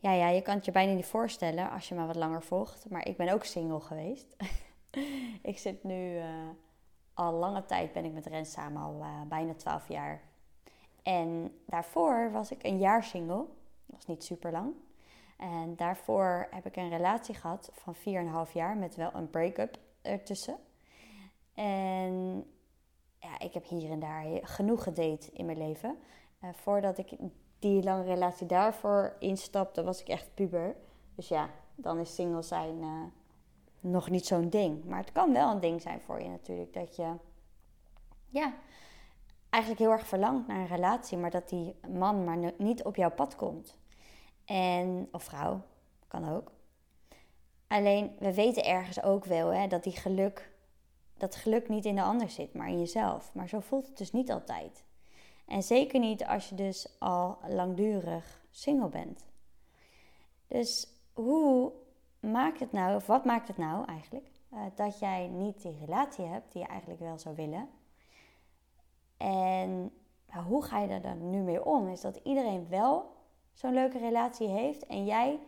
Ja, ja, je kan het je bijna niet voorstellen als je me wat langer volgt. Maar ik ben ook single geweest. ik zit nu uh, al lange tijd ben ik met Rens samen, al uh, bijna 12 jaar. En daarvoor was ik een jaar single. Dat was niet super lang. En daarvoor heb ik een relatie gehad van 4,5 jaar met wel een break-up ertussen. En ja, ik heb hier en daar genoeg gedate in mijn leven. Uh, voordat ik die lange relatie daarvoor instapte, was ik echt puber. Dus ja, dan is single zijn uh, nog niet zo'n ding. Maar het kan wel een ding zijn voor je natuurlijk. Dat je ja, eigenlijk heel erg verlangt naar een relatie, maar dat die man maar niet op jouw pad komt. En, of vrouw, kan ook. Alleen, we weten ergens ook wel hè, dat die geluk, dat geluk niet in de ander zit, maar in jezelf. Maar zo voelt het dus niet altijd. En zeker niet als je dus al langdurig single bent. Dus hoe maakt het nou, of wat maakt het nou eigenlijk, uh, dat jij niet die relatie hebt die je eigenlijk wel zou willen? En hoe ga je er dan nu mee om? Is dat iedereen wel zo'n leuke relatie heeft en jij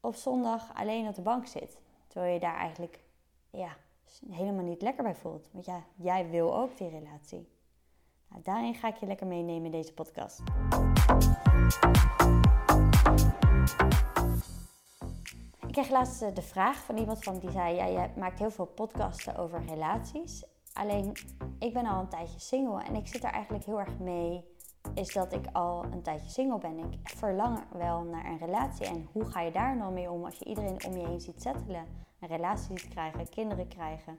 op zondag alleen op de bank zit. Terwijl je daar eigenlijk ja, helemaal niet lekker bij voelt. Want ja, jij wil ook die relatie. Nou, daarin ga ik je lekker meenemen in deze podcast. Ik kreeg laatst eh, de vraag van iemand van die zei: ja, jij maakt heel veel podcasten over relaties. Alleen ik ben al een tijdje single en ik zit er eigenlijk heel erg mee. Is dat ik al een tijdje single ben. Ik verlang wel naar een relatie. En hoe ga je daar nou mee om als je iedereen om je heen ziet settelen? Een relatie krijgen, kinderen krijgen.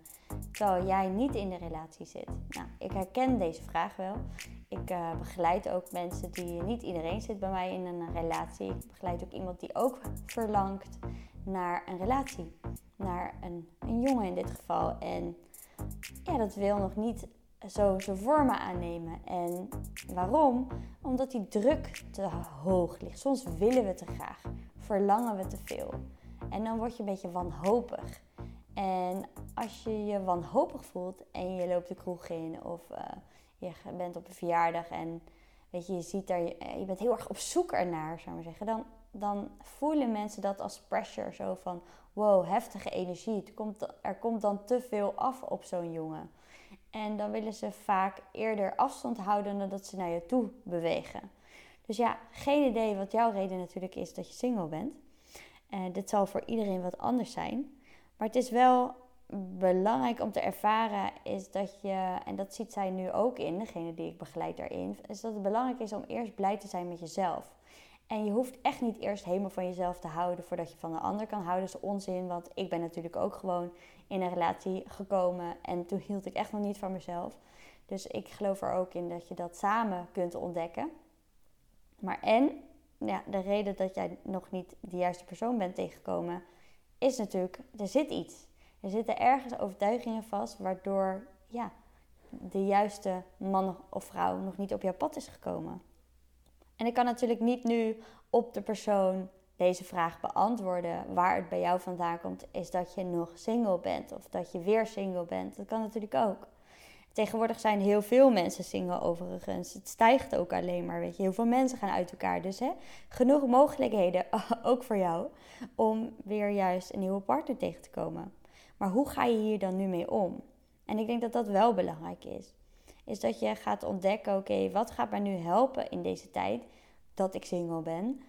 Terwijl jij niet in de relatie zit. Nou, ik herken deze vraag wel. Ik uh, begeleid ook mensen die. Niet iedereen zit bij mij in een relatie. Ik begeleid ook iemand die ook verlangt naar een relatie. Naar een, een jongen in dit geval. En ja, dat wil nog niet zo zijn vormen aannemen. En waarom? Omdat die druk te hoog ligt. Soms willen we te graag, verlangen we te veel. En dan word je een beetje wanhopig. En als je je wanhopig voelt en je loopt de kroeg in of uh, je bent op een verjaardag en weet je, je ziet daar, je bent heel erg op zoek ernaar, zou ik maar zeggen, dan, dan voelen mensen dat als pressure. Zo van, wow, heftige energie. Het komt, er komt dan te veel af op zo'n jongen. En dan willen ze vaak eerder afstand houden dan dat ze naar je toe bewegen. Dus ja, geen idee wat jouw reden natuurlijk is dat je single bent. Uh, dit zal voor iedereen wat anders zijn. Maar het is wel belangrijk om te ervaren is dat je, en dat ziet zij nu ook in, degene die ik begeleid daarin, is dat het belangrijk is om eerst blij te zijn met jezelf. En je hoeft echt niet eerst helemaal van jezelf te houden voordat je van een ander kan houden. Dat is onzin, want ik ben natuurlijk ook gewoon in een relatie gekomen en toen hield ik echt nog niet van mezelf. Dus ik geloof er ook in dat je dat samen kunt ontdekken. Maar en ja, de reden dat jij nog niet de juiste persoon bent tegengekomen, is natuurlijk, er zit iets. Er zitten ergens overtuigingen vast waardoor ja, de juiste man of vrouw nog niet op jouw pad is gekomen. En ik kan natuurlijk niet nu op de persoon deze vraag beantwoorden. Waar het bij jou vandaan komt, is dat je nog single bent of dat je weer single bent. Dat kan natuurlijk ook. Tegenwoordig zijn heel veel mensen single overigens. Het stijgt ook alleen maar, weet je. Heel veel mensen gaan uit elkaar. Dus hè, genoeg mogelijkheden, ook voor jou, om weer juist een nieuwe partner tegen te komen. Maar hoe ga je hier dan nu mee om? En ik denk dat dat wel belangrijk is is dat je gaat ontdekken: oké, wat gaat mij nu helpen in deze tijd dat ik single ben?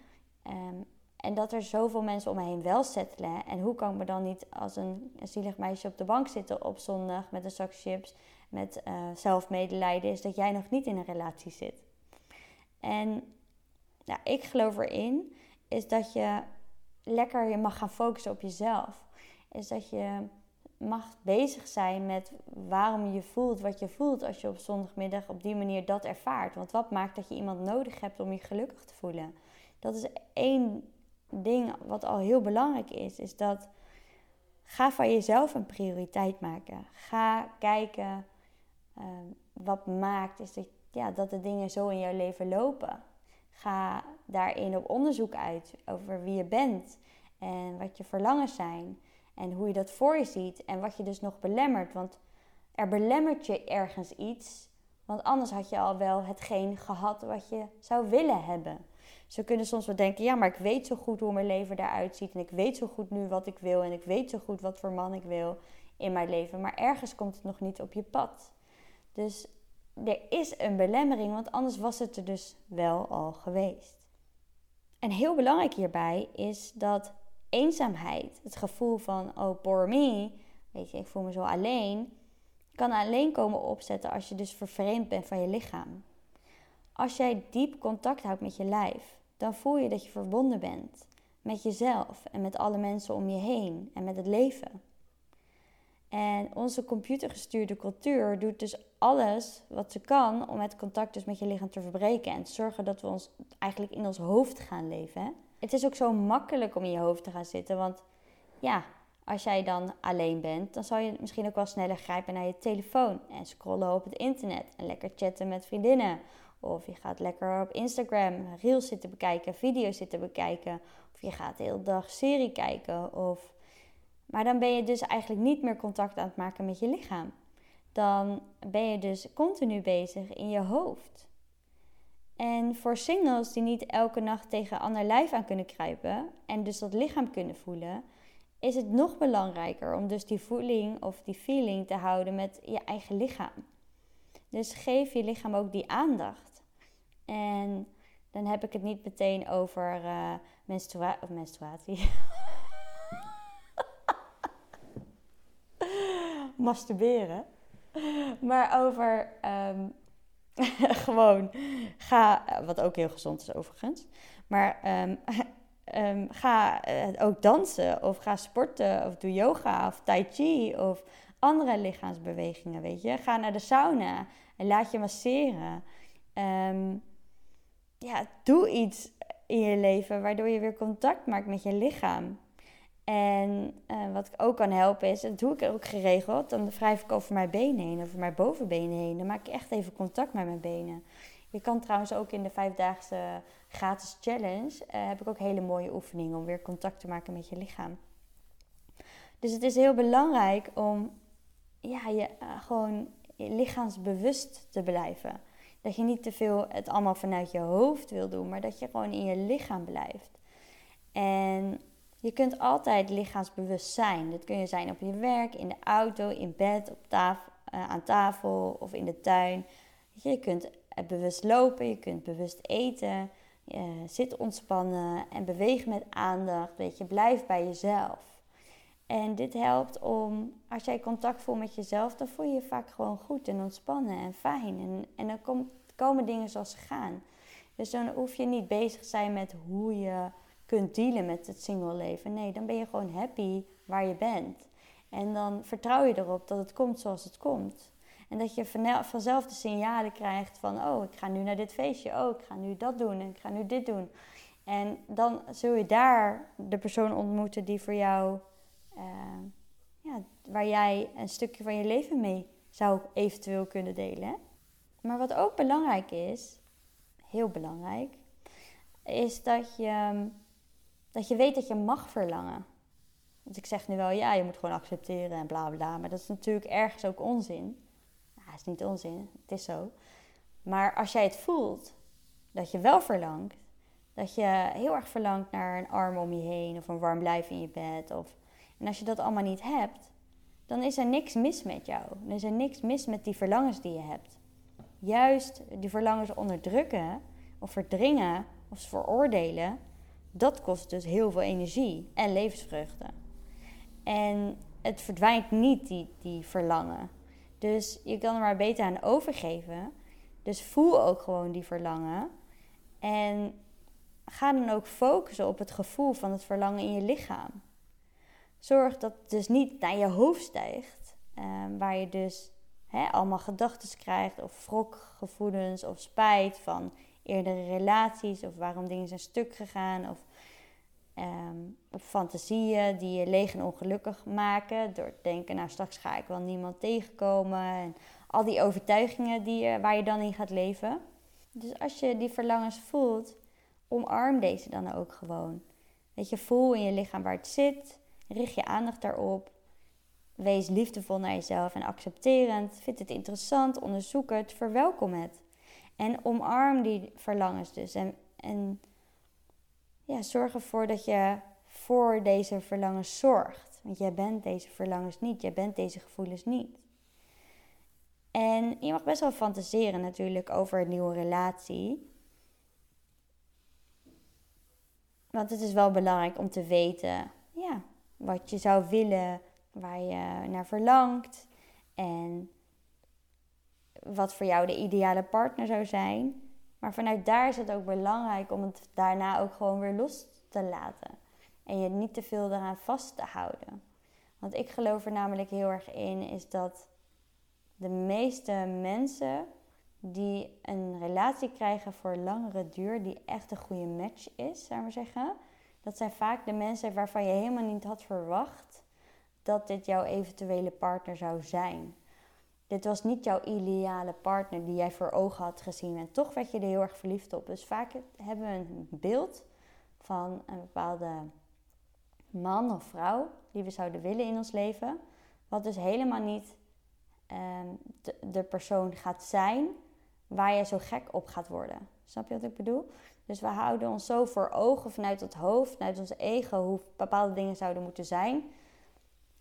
Ehm, en dat er zoveel mensen om me heen wel settelen. En hoe kan ik me dan niet als een, zielig meisje op de bank zitten op zondag met een zak chips, met uh, zelfmedelijden, is dat jij nog niet in een relatie zit. En ja, ik geloof erin, is dat je lekker je mag gaan focussen op jezelf. Is dat je mag bezig zijn met waarom je voelt wat je voelt als je op zondagmiddag op die manier dat ervaart. Want wat maakt dat je iemand nodig hebt om je gelukkig te voelen? Dat is één ding wat al heel belangrijk is, is dat ga van jezelf een prioriteit maken. Ga kijken ehm, wat maakt is dat, ja, dat de dingen zo in jouw leven lopen. Ga daarin op onderzoek uit over wie je bent en wat je verlangens zijn. En hoe je dat voor je ziet en wat je dus nog belemmert. Want er belemmert je ergens iets. Want anders had je al wel hetgeen gehad wat je zou willen hebben. Ze kunnen soms wel denken, ja, maar ik weet zo goed hoe mijn leven eruit ziet. En ik weet zo goed nu wat ik wil. En ik weet zo goed wat voor man ik wil in mijn leven. Maar ergens komt het nog niet op je pad. Dus er is een belemmering, want anders was het er dus wel al geweest. En heel belangrijk hierbij is dat eenzaamheid, het gevoel van, oh, poor me, weet je, ik voel me zo alleen, kan alleen komen opzetten als je dus vervreemd bent van je lichaam. Als jij diep contact houdt met je lijf, dan voel je dat je verbonden bent met jezelf en met alle mensen om je heen en met het leven. En onze computergestuurde cultuur doet dus alles wat ze kan om het contact dus met je lichaam te verbreken en te zorgen dat we ons eigenlijk in ons hoofd gaan leven. Het is ook zo makkelijk om in je hoofd te gaan zitten, want ja, als jij dan alleen bent, dan zal je misschien ook wel sneller grijpen naar je telefoon en scrollen op het internet en lekker chatten met vriendinnen. Of je gaat lekker op Instagram reels zitten bekijken, video's zitten bekijken. Of je gaat de hele dag serie kijken. Of... Maar dan ben je dus eigenlijk niet meer contact aan het maken met je lichaam. Dan ben je dus continu bezig in je hoofd. En voor singles die niet elke nacht tegen ander lijf aan kunnen kruipen en dus dat lichaam kunnen voelen, is het nog belangrijker om dus die voeling of die feeling te houden met je eigen lichaam. Dus geef je lichaam ook die aandacht. En dan heb ik het niet meteen over menstrua of menstruatie. Masturberen. Maar over um, gewoon ga, wat ook heel gezond is overigens. Maar um, um, ga uh, ook dansen of ga sporten of doe yoga of tai chi of andere lichaamsbewegingen, weet je. Ga naar de sauna en laat je masseren. Um, ja, doe iets in je leven waardoor je weer contact maakt met je lichaam. En uh, wat ook kan helpen is, dat doe ik ook geregeld, dan wrijf ik over mijn benen heen, over mijn bovenbenen heen. Dan maak ik echt even contact met mijn benen. Je kan trouwens ook in de vijfdaagse gratis challenge, uh, heb ik ook hele mooie oefeningen om weer contact te maken met je lichaam. Dus het is heel belangrijk om ja, je uh, gewoon lichaamsbewust te blijven. Dat je niet te veel het allemaal vanuit je hoofd wil doen, maar dat je gewoon in je lichaam blijft. En je kunt altijd lichaamsbewust zijn. Dat kun je zijn op je werk, in de auto, in bed, op uh, aan tafel of in de tuin. Je kunt bewust lopen, je kunt bewust eten, uh, zit ontspannen en beweeg met aandacht. Weet je, blijf bij jezelf. En dit helpt om, als jij contact voelt met jezelf, dan voel je je vaak gewoon goed en ontspannen en fijn. En, en dan kom, komen dingen zoals ze gaan. Dus dan hoef je niet bezig te zijn met hoe je kunt dealen met het single leven. Nee, dan ben je gewoon happy waar je bent. En dan vertrouw je erop dat het komt zoals het komt. En dat je vanzelf de signalen krijgt van, oh, ik ga nu naar dit feestje, oh, ik ga nu dat doen en ik ga nu dit doen. En dan zul je daar de persoon ontmoeten die voor jou uh, ja, waar jij een stukje van je leven mee zou eventueel kunnen delen. Maar wat ook belangrijk is, heel belangrijk, is dat je, dat je weet dat je mag verlangen. Want ik zeg nu wel, ja, je moet gewoon accepteren en bla bla, maar dat is natuurlijk ergens ook onzin. Nou, het is niet onzin, het is zo. Maar als jij het voelt, dat je wel verlangt, dat je heel erg verlangt naar een arm om je heen of een warm lijf in je bed of en als je dat allemaal niet hebt, dan is er niks mis met jou. Dan is er niks mis met die verlangens die je hebt. Juist die verlangens onderdrukken of verdringen of veroordelen, dat kost dus heel veel energie en levensvreugde. En het verdwijnt niet, die, die verlangen. Dus je kan er maar beter aan overgeven. Dus voel ook gewoon die verlangen. En ga dan ook focussen op het gevoel van het verlangen in je lichaam. Zorg dat het dus niet naar je hoofd stijgt, ehm, waar je dus allemaal gedachten krijgt of wrokgevoelens of spijt van eerdere relaties of waarom dingen zijn stuk gegaan of um, fantasieën die je leeg en ongelukkig maken door te denken, nou straks ga ik wel niemand tegenkomen en al die overtuigingen die waar je dan in gaat leven. Dus als je die verlangens voelt, omarm deze dan ook gewoon. Dat je voel in je lichaam waar het zit. Richt je aandacht daarop. Wees liefdevol naar jezelf en accepterend. Vind het interessant, onderzoek het, verwelkom het. En omarm die verlangens dus. En, en ja, zorg ervoor dat je voor deze verlangens zorgt. Want jij bent deze verlangens niet, jij bent deze gevoelens niet. En je mag best wel fantaseren natuurlijk over een nieuwe relatie. Want het is wel belangrijk om te weten wat je zou willen, waar je naar verlangt en wat voor jou de ideale partner zou zijn. Maar vanuit daar is het ook belangrijk om het daarna ook gewoon weer los te laten. En je niet te veel eraan vast te houden. Want ik geloof er namelijk heel erg in, is dat de meeste mensen die een relatie krijgen voor langere duur, die echt een goede match is, zou maar zeggen. Dat zijn vaak de mensen waarvan je helemaal niet had verwacht dat dit jouw eventuele partner zou zijn. Dit was niet jouw ideale partner die jij voor ogen had gezien en toch werd je er heel erg verliefd op. Dus vaak hebben we een beeld van een bepaalde man of vrouw die we zouden willen in ons leven, wat dus helemaal niet Ehm, de, de persoon gaat zijn waar je zo gek op gaat worden. Snap je wat ik bedoel? Dus we houden ons zo voor ogen vanuit het hoofd, vanuit ons ego, hoe bepaalde dingen zouden moeten zijn.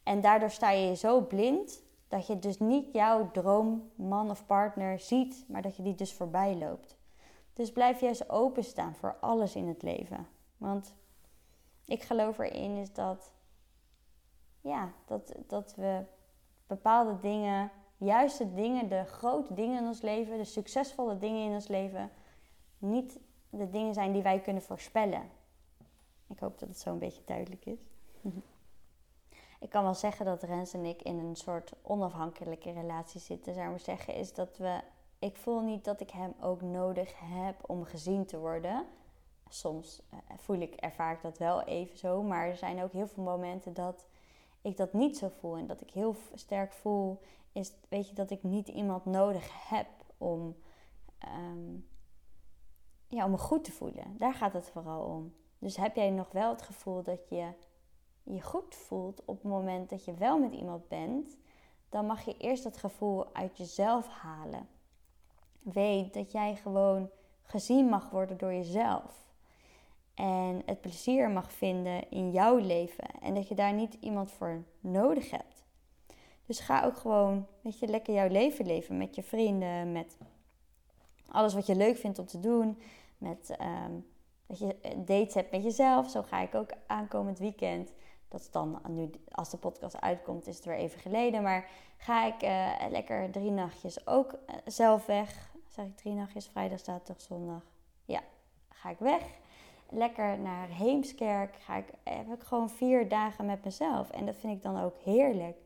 En daardoor sta je zo blind dat je dus niet jouw droomman of partner ziet, maar dat je die dus voorbij loopt. Dus blijf juist openstaan voor alles in het leven. Want ik geloof erin is dat, ja, dat, dat we bepaalde dingen juist de dingen, de grote dingen in ons leven, de succesvolle dingen in ons leven, niet de dingen zijn die wij kunnen voorspellen. Ik hoop dat het zo een beetje duidelijk is. ik kan wel zeggen dat Rens en ik in een soort onafhankelijke relatie zitten. Zou ik maar zeggen, is dat we. Ik voel niet dat ik hem ook nodig heb om gezien te worden. Soms eh, voel ik, ervaar ik dat wel even zo. Maar er zijn ook heel veel momenten dat ik dat niet zo voel. En dat ik heel sterk voel, is weet je dat ik niet iemand nodig heb om, ehm, ja, om me goed te voelen. Daar gaat het vooral om. Dus heb jij nog wel het gevoel dat je je goed voelt op het moment dat je wel met iemand bent, dan mag je eerst dat gevoel uit jezelf halen. Weet dat jij gewoon gezien mag worden door jezelf. En het plezier mag vinden in jouw leven. En dat je daar niet iemand voor nodig hebt. Dus ga ook gewoon, weet je, lekker jouw leven leven met je vrienden, met alles wat je leuk vindt om te doen, met um, dat je dates hebt met jezelf. Zo ga ik ook aankomend weekend. Dat is dan nu, als de podcast uitkomt, is het weer even geleden. Maar ga ik uh, lekker drie nachtjes ook uh, zelf weg. Zeg ik drie nachtjes, vrijdag, zaterdag, zondag. Ja, ga ik weg. Lekker naar Heemskerk. Ga ik, heb ik gewoon vier dagen met mezelf. En dat vind ik dan ook heerlijk.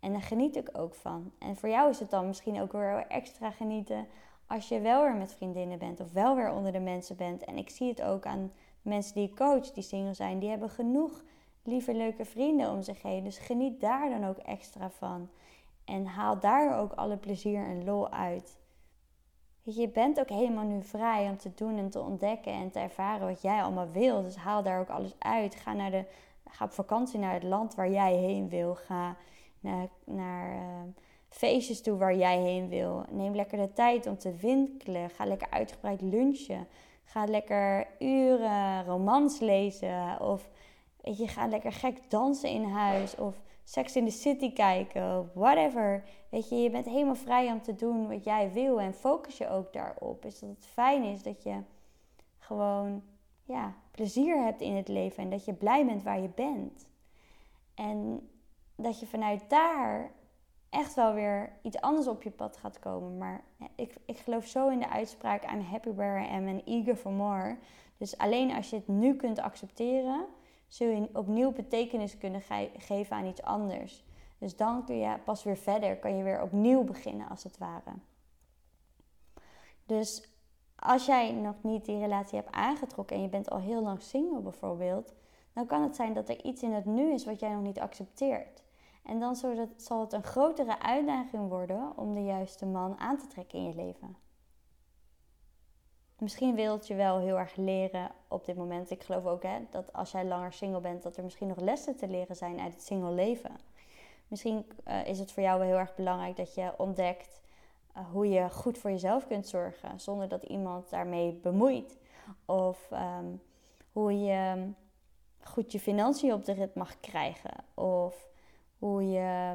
En daar geniet ik ook van. En voor jou is het dan misschien ook weer extra genieten als je wel weer met vriendinnen bent of wel weer onder de mensen bent. En ik zie het ook aan mensen die ik coach, die single zijn, die hebben genoeg lieve, leuke vrienden om zich heen. Dus geniet daar dan ook extra van. En haal daar ook alle plezier en lol uit. Je bent ook helemaal nu vrij om te doen en te ontdekken en te ervaren wat jij allemaal wil. Dus haal daar ook alles uit. Ga, naar de, ga op vakantie naar het land waar jij heen wil. Ga naar, naar uh, feestjes toe waar jij heen wil. Neem lekker de tijd om te winkelen. Ga lekker uitgebreid lunchen. Ga lekker uren romans lezen. Of weet je, ga lekker gek dansen in huis. Of Sex in the City kijken. Whatever. Weet je, je bent helemaal vrij om te doen wat jij wil. En focus je ook daarop. Is dat het fijn is dat je gewoon ja, plezier hebt in het leven. En dat je blij bent waar je bent. En dat je vanuit daar echt wel weer iets anders op je pad gaat komen. Maar ik, ik geloof zo in de uitspraak: I'm happy where I am and eager for more. Dus alleen als je het nu kunt accepteren, zul je opnieuw betekenis kunnen geven aan iets anders. Dus dan kun je pas weer verder, kan je weer opnieuw beginnen als het ware. Dus als jij nog niet die relatie hebt aangetrokken en je bent al heel lang single bijvoorbeeld, dan kan het zijn dat er iets in het nu is wat jij nog niet accepteert. En dan zal het een grotere uitdaging worden om de juiste man aan te trekken in je leven. Misschien wilt je wel heel erg leren op dit moment. Ik geloof ook hè, dat als jij langer single bent, dat er misschien nog lessen te leren zijn uit het single leven. Misschien uh, is het voor jou wel heel erg belangrijk dat je ontdekt uh, hoe je goed voor jezelf kunt zorgen zonder dat iemand daarmee bemoeit. Of um, hoe je goed je financiën op de rit mag krijgen. Of hoe je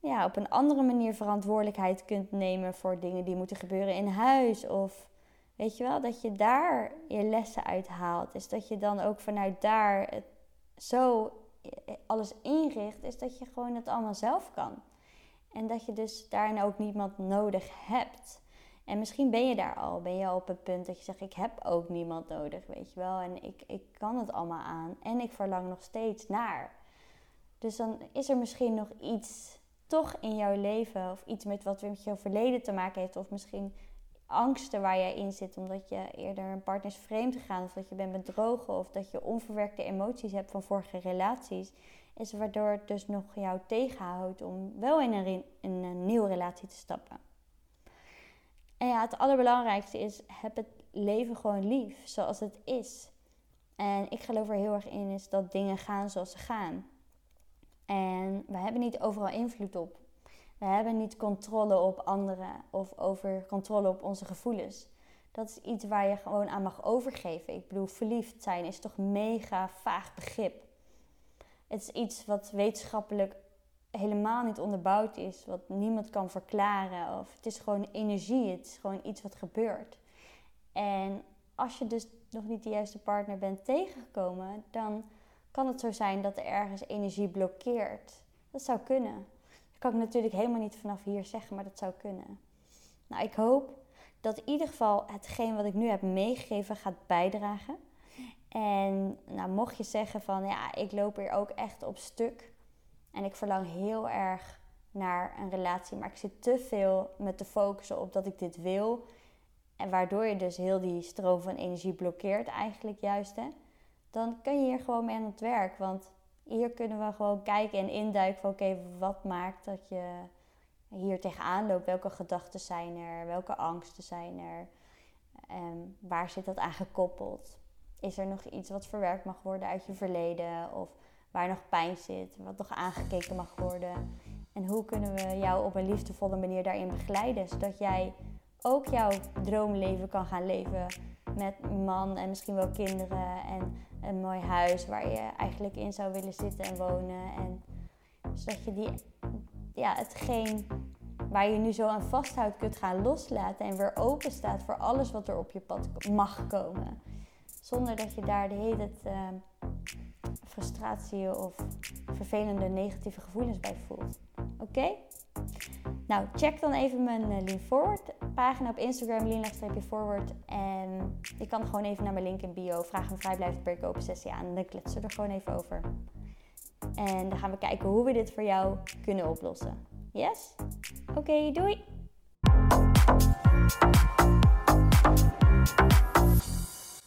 ja, op een andere manier verantwoordelijkheid kunt nemen voor dingen die moeten gebeuren in huis. Of weet je wel, dat je daar je lessen uit haalt. Is dat je dan ook vanuit daar zo alles inricht, is dat je gewoon het allemaal zelf kan. En dat je dus daarin ook niemand nodig hebt. En misschien ben je daar al, ben je al op het punt dat je zegt: Ik heb ook niemand nodig, weet je wel. En ik, ik kan het allemaal aan. En ik verlang nog steeds naar. Dus dan is er misschien nog iets toch in jouw leven, of iets met wat met jouw verleden te maken heeft, of misschien angsten waar jij in zit, omdat je eerder een partner is vreemd gegaan, of dat je bent bedrogen, of dat je onverwerkte emoties hebt van vorige relaties, is waardoor het dus nog jou tegenhoudt om wel in een, een nieuwe relatie te stappen. En ja, het allerbelangrijkste is, heb het leven gewoon lief, zoals het is. En ik geloof er heel erg in, is dat dingen gaan zoals ze gaan. En we hebben niet overal invloed op. We hebben niet controle op anderen of over controle op onze gevoelens. Dat is iets waar je gewoon aan mag overgeven. Ik bedoel, verliefd zijn is toch mega vaag begrip. Het is iets wat wetenschappelijk helemaal niet onderbouwd is, wat niemand kan verklaren. Of het is gewoon energie, het is gewoon iets wat gebeurt. En als je dus nog niet de juiste partner bent tegengekomen, dan kan het zo zijn dat er ergens energie blokkeert. Dat zou kunnen. Dat kan ik natuurlijk helemaal niet vanaf hier zeggen, maar dat zou kunnen. Nou, ik hoop dat in ieder geval hetgeen wat ik nu heb meegegeven gaat bijdragen. En nou, mocht je zeggen van ja, ik loop hier ook echt op stuk en ik verlang heel erg naar een relatie, maar ik zit te veel met te focussen op dat ik dit wil. En waardoor je dus heel die stroom van energie blokkeert eigenlijk juist. Hè? Dan kun je hier gewoon mee aan het werk. Want hier kunnen we gewoon kijken en induiken van oké, wat maakt dat je hier tegenaan loopt? Welke gedachten zijn er? Welke angsten zijn er? En waar zit dat aan gekoppeld? Is er nog iets wat verwerkt mag worden uit je verleden? Of waar nog pijn zit, wat nog aangekeken mag worden? En hoe kunnen we jou op een liefdevolle manier daarin begeleiden, zodat jij ook jouw droomleven kan gaan leven met man en misschien wel kinderen en een mooi huis waar je eigenlijk in zou willen zitten en wonen. En zodat je die, ja, hetgeen waar je nu zo aan vasthoudt kunt gaan loslaten en weer open staat voor alles wat er op je pad mag komen. Zonder dat je daar de hele tijd uh, frustratie of vervelende negatieve gevoelens bij voelt. Oké? Nou, check dan even mijn uh, Lean Forward pagina op Instagram, lean-forward. En je kan gewoon even naar mijn link in bio, vraag een vrijblijvend pericopen sessie aan. Dan kletsen we er gewoon even over. En dan gaan we kijken hoe we dit voor jou kunnen oplossen. Yes? Oké, doei!